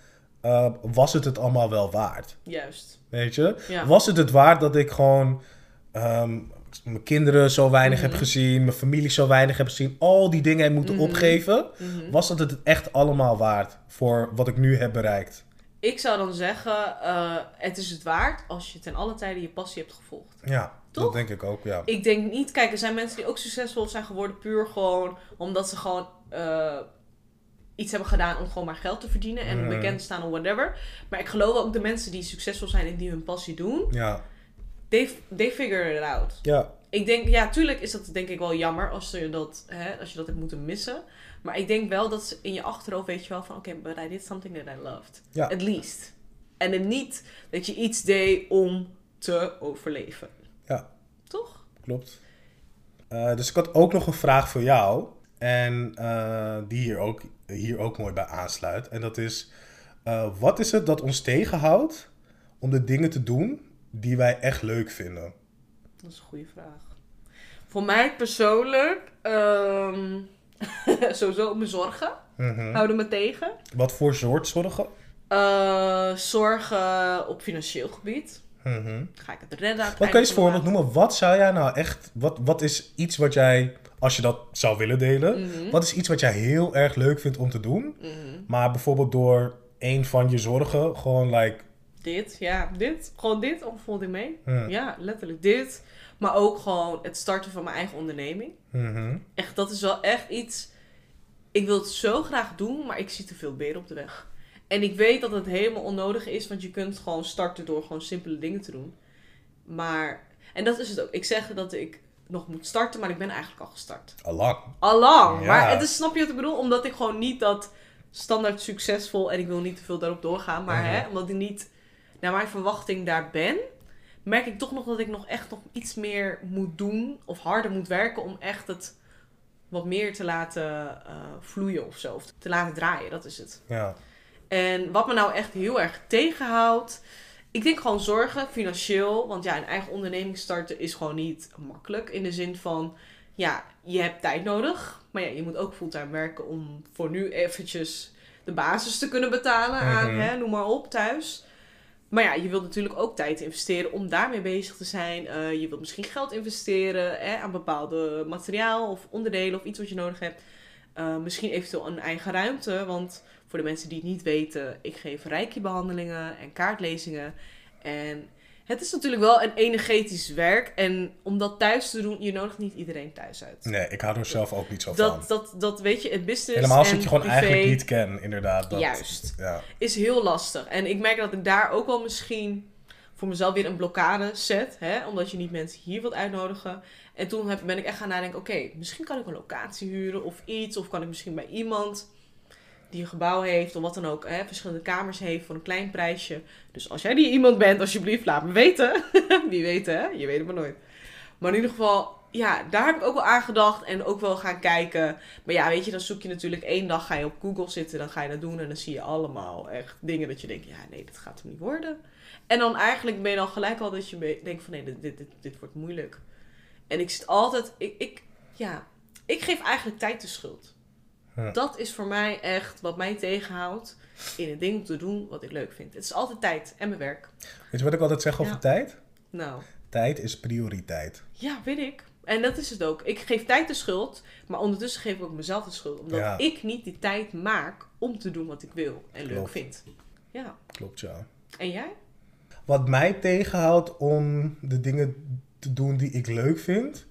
eh, was het het allemaal wel waard? Juist. Weet je? Ja. Was het het waard dat ik gewoon ehm, mijn kinderen zo weinig heb Mhm. gezien, mijn familie zo weinig heb gezien, al die dingen heb moeten Mhm. opgeven? Mhm. Was het het echt allemaal waard voor wat ik nu heb bereikt? Ik zou dan zeggen, eh, het is het waard als je ten alle tijde je passie hebt gevolgd. Ja, dat denk ik ook, ja. Ik denk niet, kijk, er zijn mensen die ook succesvol zijn geworden puur gewoon omdat ze gewoon eh, iets hebben gedaan om gewoon maar geld te verdienen en bekend te staan of whatever. Maar ik geloof ook de mensen die succesvol zijn en die hun passie doen, Ja, they, they figure it out. ja, Ik denk, ja, tuurlijk is dat denk ik wel jammer als je dat, hè, als je dat hebt moeten missen. Maar ik denk wel dat ze in je achterhoofd weet je wel van, oké, but I did something that I loved. Ja. At least. En het niet dat je iets deed om te overleven. Ja. Toch? klopt. Eh, dus ik had ook nog een vraag voor jou. En eh, die hier ook, hier ook mooi bij aansluit. En dat is: eh, wat is het dat ons tegenhoudt om de dingen te doen die wij echt leuk vinden? Dat is een goede vraag. Voor mij persoonlijk, ehm, sowieso mijn zorgen Mhm. houden me tegen. Wat voor soort zorgen? Eh, zorgen op financieel gebied. Mhm. Ga ik het redden? je einde eens voorbeeld noemen? Wat zou jij nou echt. Wat, wat is iets wat jij, als je dat zou willen delen, Mhm. wat is iets wat jij heel erg leuk vindt om te doen, Mhm. maar bijvoorbeeld door een van je zorgen gewoon like. Dit, ja, dit. Gewoon dit, ik mee? Ja, letterlijk dit. Maar ook gewoon het starten van mijn eigen onderneming. mhm. Echt, dat is wel echt iets... Ik wil het zo graag doen, maar ik zie te veel beren op de weg. En ik weet dat het helemaal onnodig is, want je kunt gewoon starten door gewoon simpele dingen te doen. Maar, en dat is het ook. Ik zeg dat ik nog moet starten, maar ik ben eigenlijk al gestart. Allang. Allang. Ja. Maar het is, snap je wat ik bedoel? Omdat ik gewoon niet dat standaard succesvol en ik wil niet te veel daarop doorgaan, maar Mhm. hè, omdat ik niet naar mijn verwachting daar ben, merk ik toch nog dat ik nog echt nog iets meer moet doen of harder moet werken om echt het wat meer te laten eh, vloeien of zo. Of te laten draaien, dat is het. Ja. En wat me nou echt heel erg tegenhoudt. Ik denk gewoon zorgen, financieel. Want ja, een eigen onderneming starten is gewoon niet makkelijk. In de zin van, ja, je hebt tijd nodig. Maar ja, je moet ook fulltime werken om voor nu eventjes de basis te kunnen betalen aan, Mhm. hè, noem maar op, thuis. Maar ja, je wilt natuurlijk ook tijd investeren om daarmee bezig te zijn. Eh, je wilt misschien geld investeren hè, aan bepaalde materiaal of onderdelen of iets wat je nodig hebt. Eh, misschien eventueel een eigen ruimte. Want voor de mensen die het niet weten, ik geef reiki-behandelingen en kaartlezingen. En het is natuurlijk wel een energetisch werk. En om dat thuis te doen, je nodigt niet iedereen thuis uit. Nee, ik hou er zelf ook niet zo van. Dat, dat, dat weet je, het business Helemaal als ik je gewoon privé eigenlijk niet ken, inderdaad. Dat, Juist. Ja. is heel lastig. En ik merk dat ik daar ook wel misschien voor mezelf weer een blokkade zet. Hè? Omdat je niet mensen hier wilt uitnodigen. En toen heb, ben ik echt gaan nadenken, oké, misschien kan ik een locatie huren of iets. Of kan ik misschien bij iemand die een gebouw heeft of wat dan ook, hè, verschillende kamers heeft voor een klein prijsje. Dus als jij die iemand bent, alsjeblieft laat me weten. Wie weet hè, je weet het maar nooit. Maar in ieder geval, ja, daar heb ik ook wel aan gedacht en ook wel gaan kijken. Maar ja, weet je, dan zoek je natuurlijk één dag, ga je op Google zitten, dan ga je dat doen en dan zie je allemaal echt dingen dat je denkt, ja, nee, dit gaat hem niet worden. En dan eigenlijk ben je dan gelijk al dat je denkt van, nee, dit, dit, dit, dit wordt moeilijk. En ik zit altijd, ik, ik, ja, ik geef eigenlijk tijd de schuld. Ja. Dat is voor mij echt wat mij tegenhoudt in het ding te doen wat ik leuk vind. Het is altijd tijd en mijn werk. Weet je wat ik altijd zeg over Ja. tijd? Nou, Tijd is prioriteit. ja, weet ik. En dat is het ook. Ik geef tijd de schuld, maar ondertussen geef ik ook mezelf de schuld. Omdat Ja. ik niet die tijd maak om te doen wat ik wil en leuk vind. Ja. Klopt, ja. En jij? Wat mij tegenhoudt om de dingen te doen die ik leuk vind.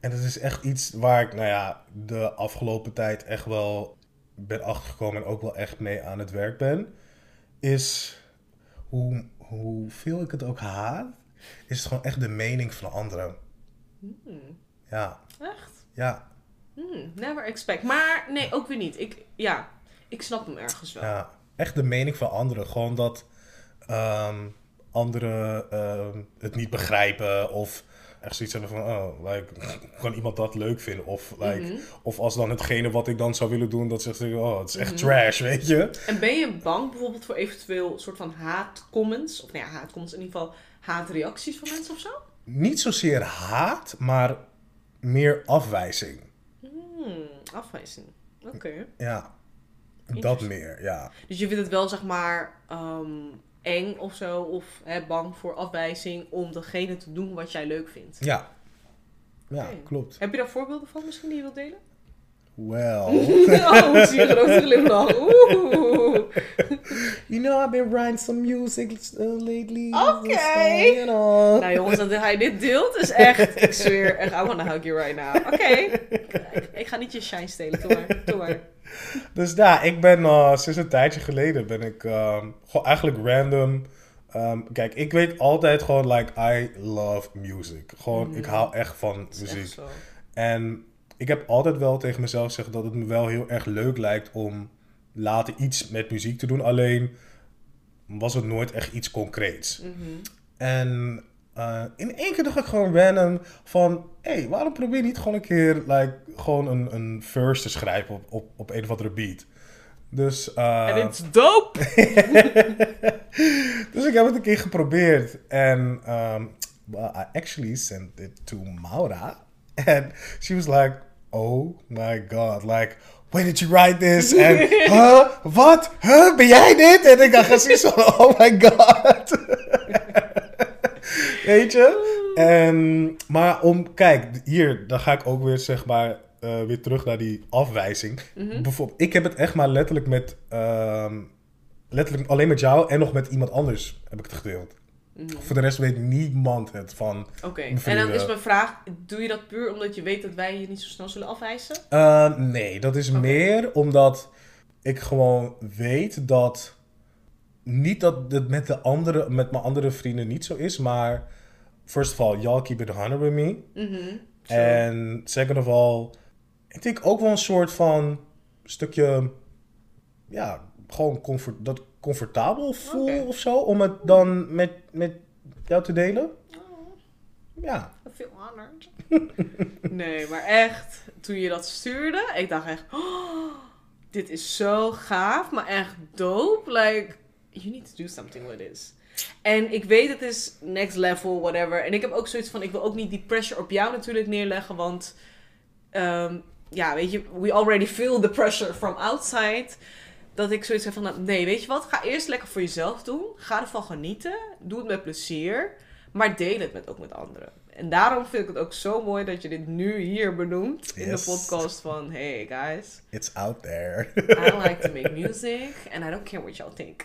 En dat is echt iets waar ik, nou ja, de afgelopen tijd echt wel ben achtergekomen en ook wel echt mee aan het werk ben. Is hoe, hoeveel ik het ook haat, is het gewoon echt de mening van anderen. Hmm, Ja, echt? ja, Hmm, never expect. Maar nee, ook weer niet. Ik, ja, ik snap hem ergens wel. ja. Echt de mening van anderen. Gewoon dat ehm, anderen ehm, het niet begrijpen of echt zoiets hebben van, oh, like, kan iemand dat leuk vinden? Of, like, Mhm. of als dan hetgene wat ik dan zou willen doen, dat zegt, oh, het is echt Mhm. trash, weet je? En ben je bang bijvoorbeeld voor eventueel soort van haatcomments? Of nou ja, haatcomments in ieder geval haatreacties van mensen of zo? Niet zozeer haat, maar meer afwijzing. Hmm, afwijzing. Oké. Ja, dat meer, ja. Dus je vindt het wel zeg maar ehm, eng of zo, of hè, bang voor afwijzing om degene te doen wat jij leuk vindt. Ja, ja klopt. Heb je daar voorbeelden van misschien die je wilt delen? Well, oh, ik zie je grote glimlach. Oeh. you know I've been writing some music uh, lately. Oké. So, you know. Nou jongens, dat hij dit deelt is echt, ik zweer, echt, I wanna hug you right now. Oké, ik ga niet je shine stelen, doe maar, doe maar. Dus ja, ik ben uh, sinds een tijdje geleden ben ik ehm, gewoon eigenlijk random. ehm, kijk, ik weet altijd gewoon like I love music. Gewoon, ik Mm. hou echt van echt muziek. zo. En ik heb altijd wel tegen mezelf gezegd dat het me wel heel erg leuk lijkt om later iets met muziek te doen. Alleen was het nooit echt iets concreets. Mhm. En eh, in één keer dacht ik gewoon random van... Hé, hey, waarom probeer je niet gewoon een keer like, gewoon een, een verse te schrijven op, op, op een of andere beat? Dus, eh, En it's dope! dus ik heb het een keer geprobeerd. En um, well, I actually sent it to Maura. And she was like, oh my god, like... When did you write this? En, huh? Wat? Huh? Ben jij dit? En ik dacht precies zo, oh my god. Weet je? En, maar om, kijk, hier, dan ga ik ook weer, zeg maar, eh, weer terug naar die afwijzing. Mhm. Bijvoorbeeld, ik heb het echt maar letterlijk met, ehm, letterlijk alleen met jou en nog met iemand anders heb ik het gedeeld. Mhm. Voor de rest weet niemand het van. Oké, en dan is mijn vraag, doe je dat puur omdat je weet dat wij je niet zo snel zullen afwijzen? Eh, nee, dat is meer omdat ik gewoon weet dat. Niet dat het met, de andere, met mijn andere vrienden niet zo is, maar. First of all, y'all keep it 100 with me. Mhm. En second of all, ik denk ook wel een soort van stukje. Ja, gewoon comfort, dat comfortabel voel of zo. Om het dan met, met jou te delen. Oh, Ja. I feel honored. nee, maar echt, toen je dat stuurde, ik dacht echt, oh, dit is zo gaaf, maar echt dope. Like, you need to do something with this. En ik weet het is next level, whatever. En ik heb ook zoiets van, ik wil ook niet die pressure op jou natuurlijk neerleggen, want ehm, ja, weet je, we already feel the pressure from outside. Dat ik zoiets heb van, nou, nee, weet je wat? Ga eerst lekker voor jezelf doen. Ga ervan genieten. Doe het met plezier. Maar deel het met, ook met anderen. En daarom vind ik het ook zo mooi dat je dit nu hier benoemt in Yes. de podcast van, hey guys, It's out there. I like to make music and I don't care what y'all think.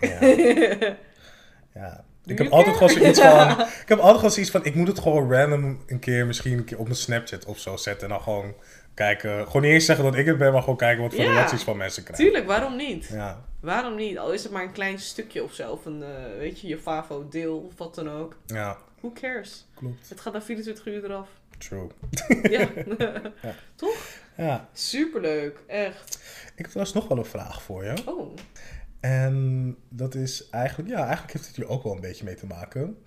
Ja. Ik heb altijd gewoon zoiets van. Ik heb altijd gewoon zoiets van. Ik moet het gewoon random een keer, misschien een keer op mijn Snapchat of zo zetten. En dan gewoon kijken. Gewoon niet eens zeggen dat ik het ben, maar gewoon kijken wat voor Ja. reacties van mensen krijgen. Tuurlijk, waarom niet? Ja. Waarom niet? Al is het maar een klein stukje of zo. Of een, eh, weet je, je favo deel of wat dan ook. ja, Who cares? klopt. Het gaat na 24 uur eraf. True. Ja. Ja. Toch? Ja. Superleuk. Echt. Ik heb trouwens nog wel een vraag voor je. Oh. En dat is eigenlijk, ja, eigenlijk heeft het hier ook wel een beetje mee te maken.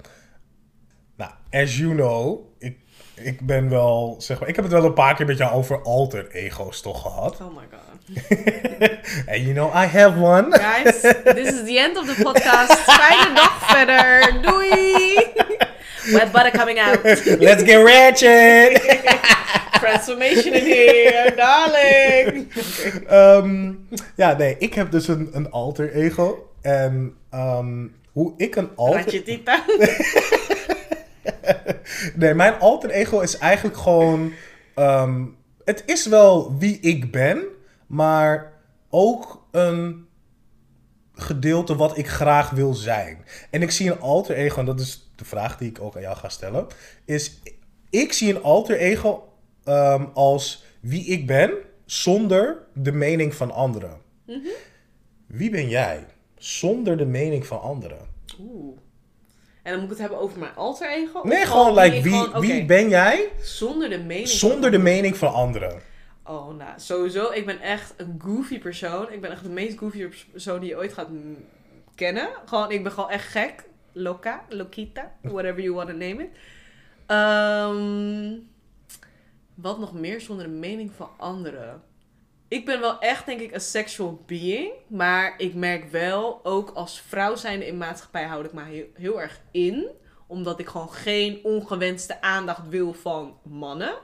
Nou, as you know, ik, ik ben wel, zeg maar, ik heb het wel een paar keer met jou over alter ego's toch gehad. Oh my god. And you know, I have one. Guys, this is the end of the podcast. Fijne dag verder. Doei. Wet butter coming out. Let's get ratchet! Transformation in here, darling. Ehm, ja, nee, ik heb dus een, een alter ego. En ehm, hoe ik een alter... Ratje tita. Nee, mijn alter ego is eigenlijk gewoon. ehm, het is wel wie ik ben, maar ook een gedeelte wat ik graag wil zijn. En ik zie een alter ego, en dat is de vraag die ik ook aan jou ga stellen, is ik zie een alter ego ehm, als wie ik ben zonder de mening van anderen. Wie ben jij zonder de mening van anderen? Oeh. En dan moet ik het hebben over mijn alter ego? Nee, gewoon, like, wie, gewoon- wie ben jij Zonder de mening. zonder de mening van anderen? Oh, nou, sowieso. Ik ben echt een goofy persoon. Ik ben echt de meest goofy persoon die je ooit gaat kennen. Gewoon, ik ben gewoon echt gek. Loca, Lokita, whatever you want to name it. Ehm, wat nog meer zonder de mening van anderen? Ik ben wel echt, denk ik, een sexual being. Maar ik merk wel, ook als vrouw zijnde in maatschappij houd ik me heel, heel erg in. Omdat ik gewoon geen ongewenste aandacht wil van mannen.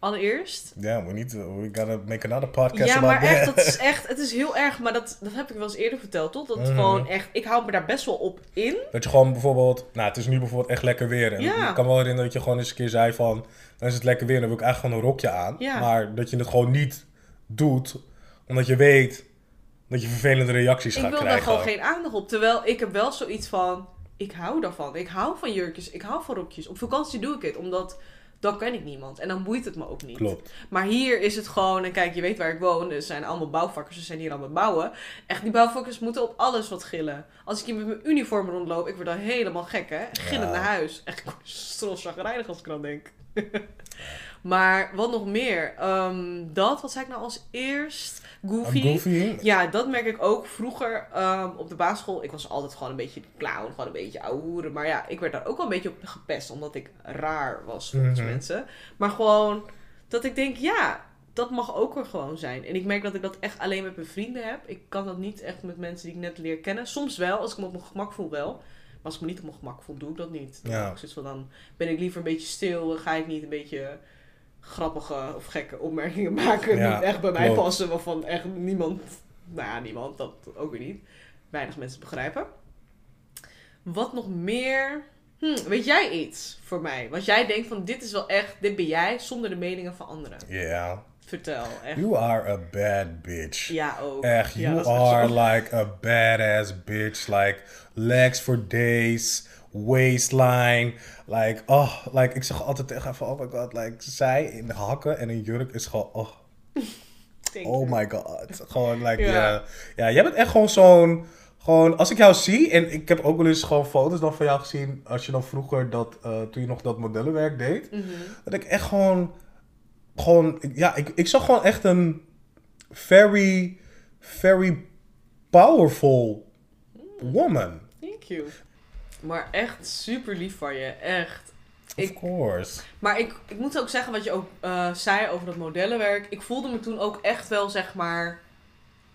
Allereerst. Ja, we need to, we gotta make another podcast Ja, maar echt, dat is echt, het is heel erg, maar dat, dat heb ik wel eens eerder verteld, toch? Dat Mhm. gewoon echt, ik hou me daar best wel op in. Dat je gewoon bijvoorbeeld, nou het is nu bijvoorbeeld echt lekker weer. En Ja. ik kan wel herinneren dat je gewoon eens een keer zei van, dan is het lekker weer, dan wil ik eigenlijk gewoon een rokje aan. Ja. Maar dat je het gewoon niet doet, omdat je weet dat je vervelende reacties Ik gaat wil daar krijgen. gewoon geen aandacht op. Terwijl ik heb wel zoiets van, ik hou daarvan. Ik hou van jurkjes, ik hou van rokjes. Op vakantie doe ik het, omdat dan ken ik niemand. En dan boeit het me ook niet. Klopt. Maar hier is het gewoon, en kijk, je weet waar ik woon. Er zijn allemaal bouwvakkers, ze zijn hier aan het bouwen. Echt, die bouwvakkers moeten op alles wat gillen. Als ik hier met mijn uniform rondloop, ik word dan helemaal gek, hè. Gillend Ja. naar huis. Echt, ik word als ik dan denk. maar wat nog meer? Ehm, dat, wat zei ik nou als eerst? Goofy. Goofy? Ja, dat merk ik ook vroeger ehm, op de basisschool. Ik was altijd gewoon een beetje clown, gewoon een beetje ouwe. Maar ja, ik werd daar ook wel een beetje op gepest, omdat ik raar was volgens Mhm. mensen. Maar gewoon dat ik denk, ja, dat mag ook er gewoon zijn. En ik merk dat ik dat echt alleen met mijn vrienden heb. Ik kan dat niet echt met mensen die ik net leer kennen. Soms wel, als ik me op mijn gemak voel wel. Maar als ik me niet op mijn gemak voel, doe ik dat niet. Dan, Ja. ik van, dan ben ik liever een beetje stil. Ga ik niet een beetje grappige of gekke opmerkingen maken. Ja, die echt bij mij klopt. passen. Waarvan echt niemand, nou ja, niemand, dat ook weer niet. Weinig mensen begrijpen. Wat nog meer? Hm, weet jij iets voor mij? Wat jij denkt van dit is wel echt, dit ben jij zonder de meningen van anderen. Yeah. Vertel, echt. You are a bad bitch. Ja, ook. Echt, Ja, you echt are like a badass bitch. Like, legs for days, waistline. Like, oh, like, ik zeg altijd tegen haar van, oh my god, like, zij in de hakken en een jurk is gewoon, oh, oh my god. Gewoon, like, Ja. ja. Ja, jij bent echt gewoon zo'n, gewoon, als ik jou zie, en ik heb ook wel eens gewoon foto's dan van jou gezien, als je dan vroeger dat, eh, toen je nog dat modellenwerk deed, Mhm. dat ik echt gewoon, gewoon, ja, ik, ik zag gewoon echt een very, very powerful woman. Thank you. Maar echt super lief van je, echt. Of course. Maar ik, ik moet ook zeggen wat je ook eh, zei over dat modellenwerk. Ik voelde me toen ook echt wel, zeg maar,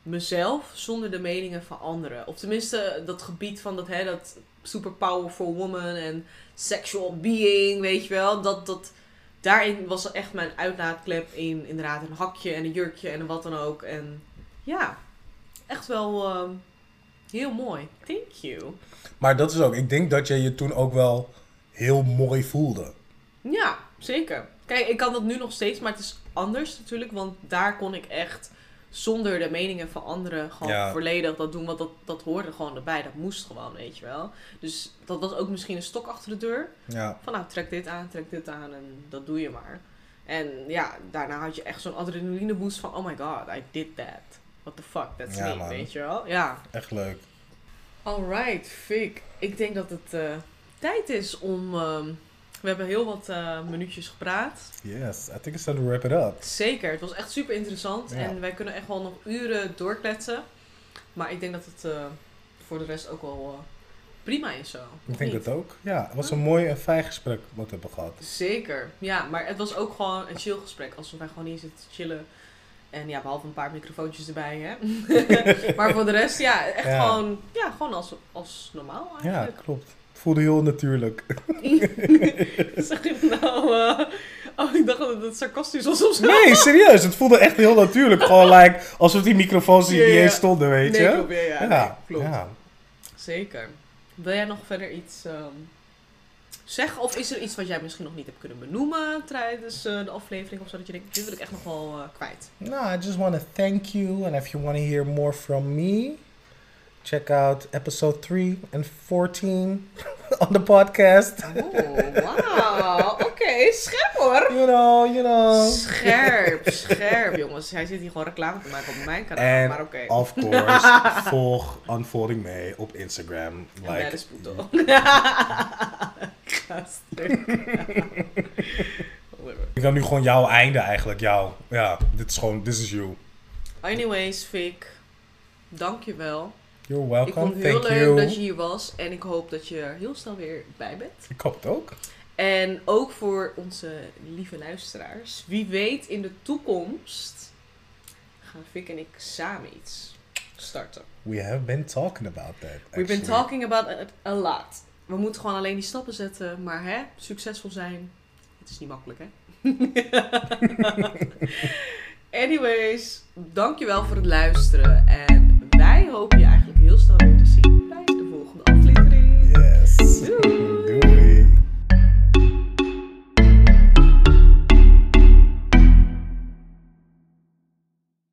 mezelf zonder de meningen van anderen. Of tenminste, dat gebied van dat, hè, dat super powerful woman en sexual being, weet je wel. Dat, dat daarin was echt mijn uitlaatklep in inderdaad een hakje en een jurkje en wat dan ook. En ja, echt wel ehm, heel mooi. Thank you. Maar dat is ook, ik denk dat je je toen ook wel heel mooi voelde. Ja, zeker. Kijk, ik kan dat nu nog steeds, maar het is anders natuurlijk. Want daar kon ik echt zonder de meningen van anderen gewoon Ja. volledig dat doen. Want dat, dat hoorde gewoon erbij. Dat moest gewoon, weet je wel. Dus dat was ook misschien een stok achter de deur. Ja, Van nou, trek dit aan, trek dit aan en dat doe je maar. En ja, daarna had je echt zo'n adrenaline boost van... Oh my god, I did that. What the fuck, that's Ja, me, man. weet je wel. Ja. echt leuk. Alright, Fik. Ik denk dat het eh, tijd is om... ehm, we hebben heel wat eh, minuutjes gepraat. Yes, I think it's time to wrap it up. Zeker, het was echt super interessant. Ja. En wij kunnen echt wel nog uren doorkletsen. Maar ik denk dat het eh, voor de rest ook wel prima is zo. Ik denk niet? het ook. Ja, het was een mooi en fijn gesprek wat we hebben gehad. Zeker, ja. Maar het was ook gewoon een chill gesprek. Alsof wij gewoon hier zitten te chillen. En ja, behalve een paar microfoontjes erbij, hè. maar voor de rest, ja, echt Ja. gewoon, ja, gewoon als, als normaal Ja, eigenlijk. klopt. Het voelde heel natuurlijk. zeg je nou, eh, oh, ik dacht dat het sarcastisch was of zo. Nee, serieus. Het voelde echt heel natuurlijk. Gewoon like, alsof die microfoons hier Ja, niet ja. eens stonden, weet Nee, je. klopt, ja, ja, nee, ja, klopt. ja. Zeker. Wil jij nog verder iets ehm, zeggen? Of is er iets wat jij misschien nog niet hebt kunnen benoemen tijdens eh, de aflevering? Of zo dat je denkt, dit wil ik echt nog wel eh, kwijt. No, I just want to thank you. And if you want to hear more from me, check out episode 3 and 14 on the podcast. Oh, wauw. Oké, scherp hoor. You know, you know. Scherp, scherp jongens. Hij zit hier gewoon reclame te maken op mijn kanaal. En maar oké. of course, volg Unfolding May op Instagram. Dat Like, is Pluto. Gast. Whatever. ik heb nu gewoon jouw einde eigenlijk. Jou. Ja, dit is gewoon, this is you. Anyways, Fik. Dankjewel. You're Ik welcome. vond het heel Thank leuk you. dat je hier was. En ik hoop dat je er heel snel weer bij bent. Ik hoop het ook. En ook voor onze lieve luisteraars. Wie weet in de toekomst gaan Vic en ik samen iets starten. We have been talking about that. We've been talking about it a lot. We moeten gewoon alleen die stappen zetten. Maar hè, succesvol zijn, het is niet makkelijk hè. Anyways, dankjewel voor het luisteren. En heel snel weer te zien bij de volgende aflevering. Yes. Doei.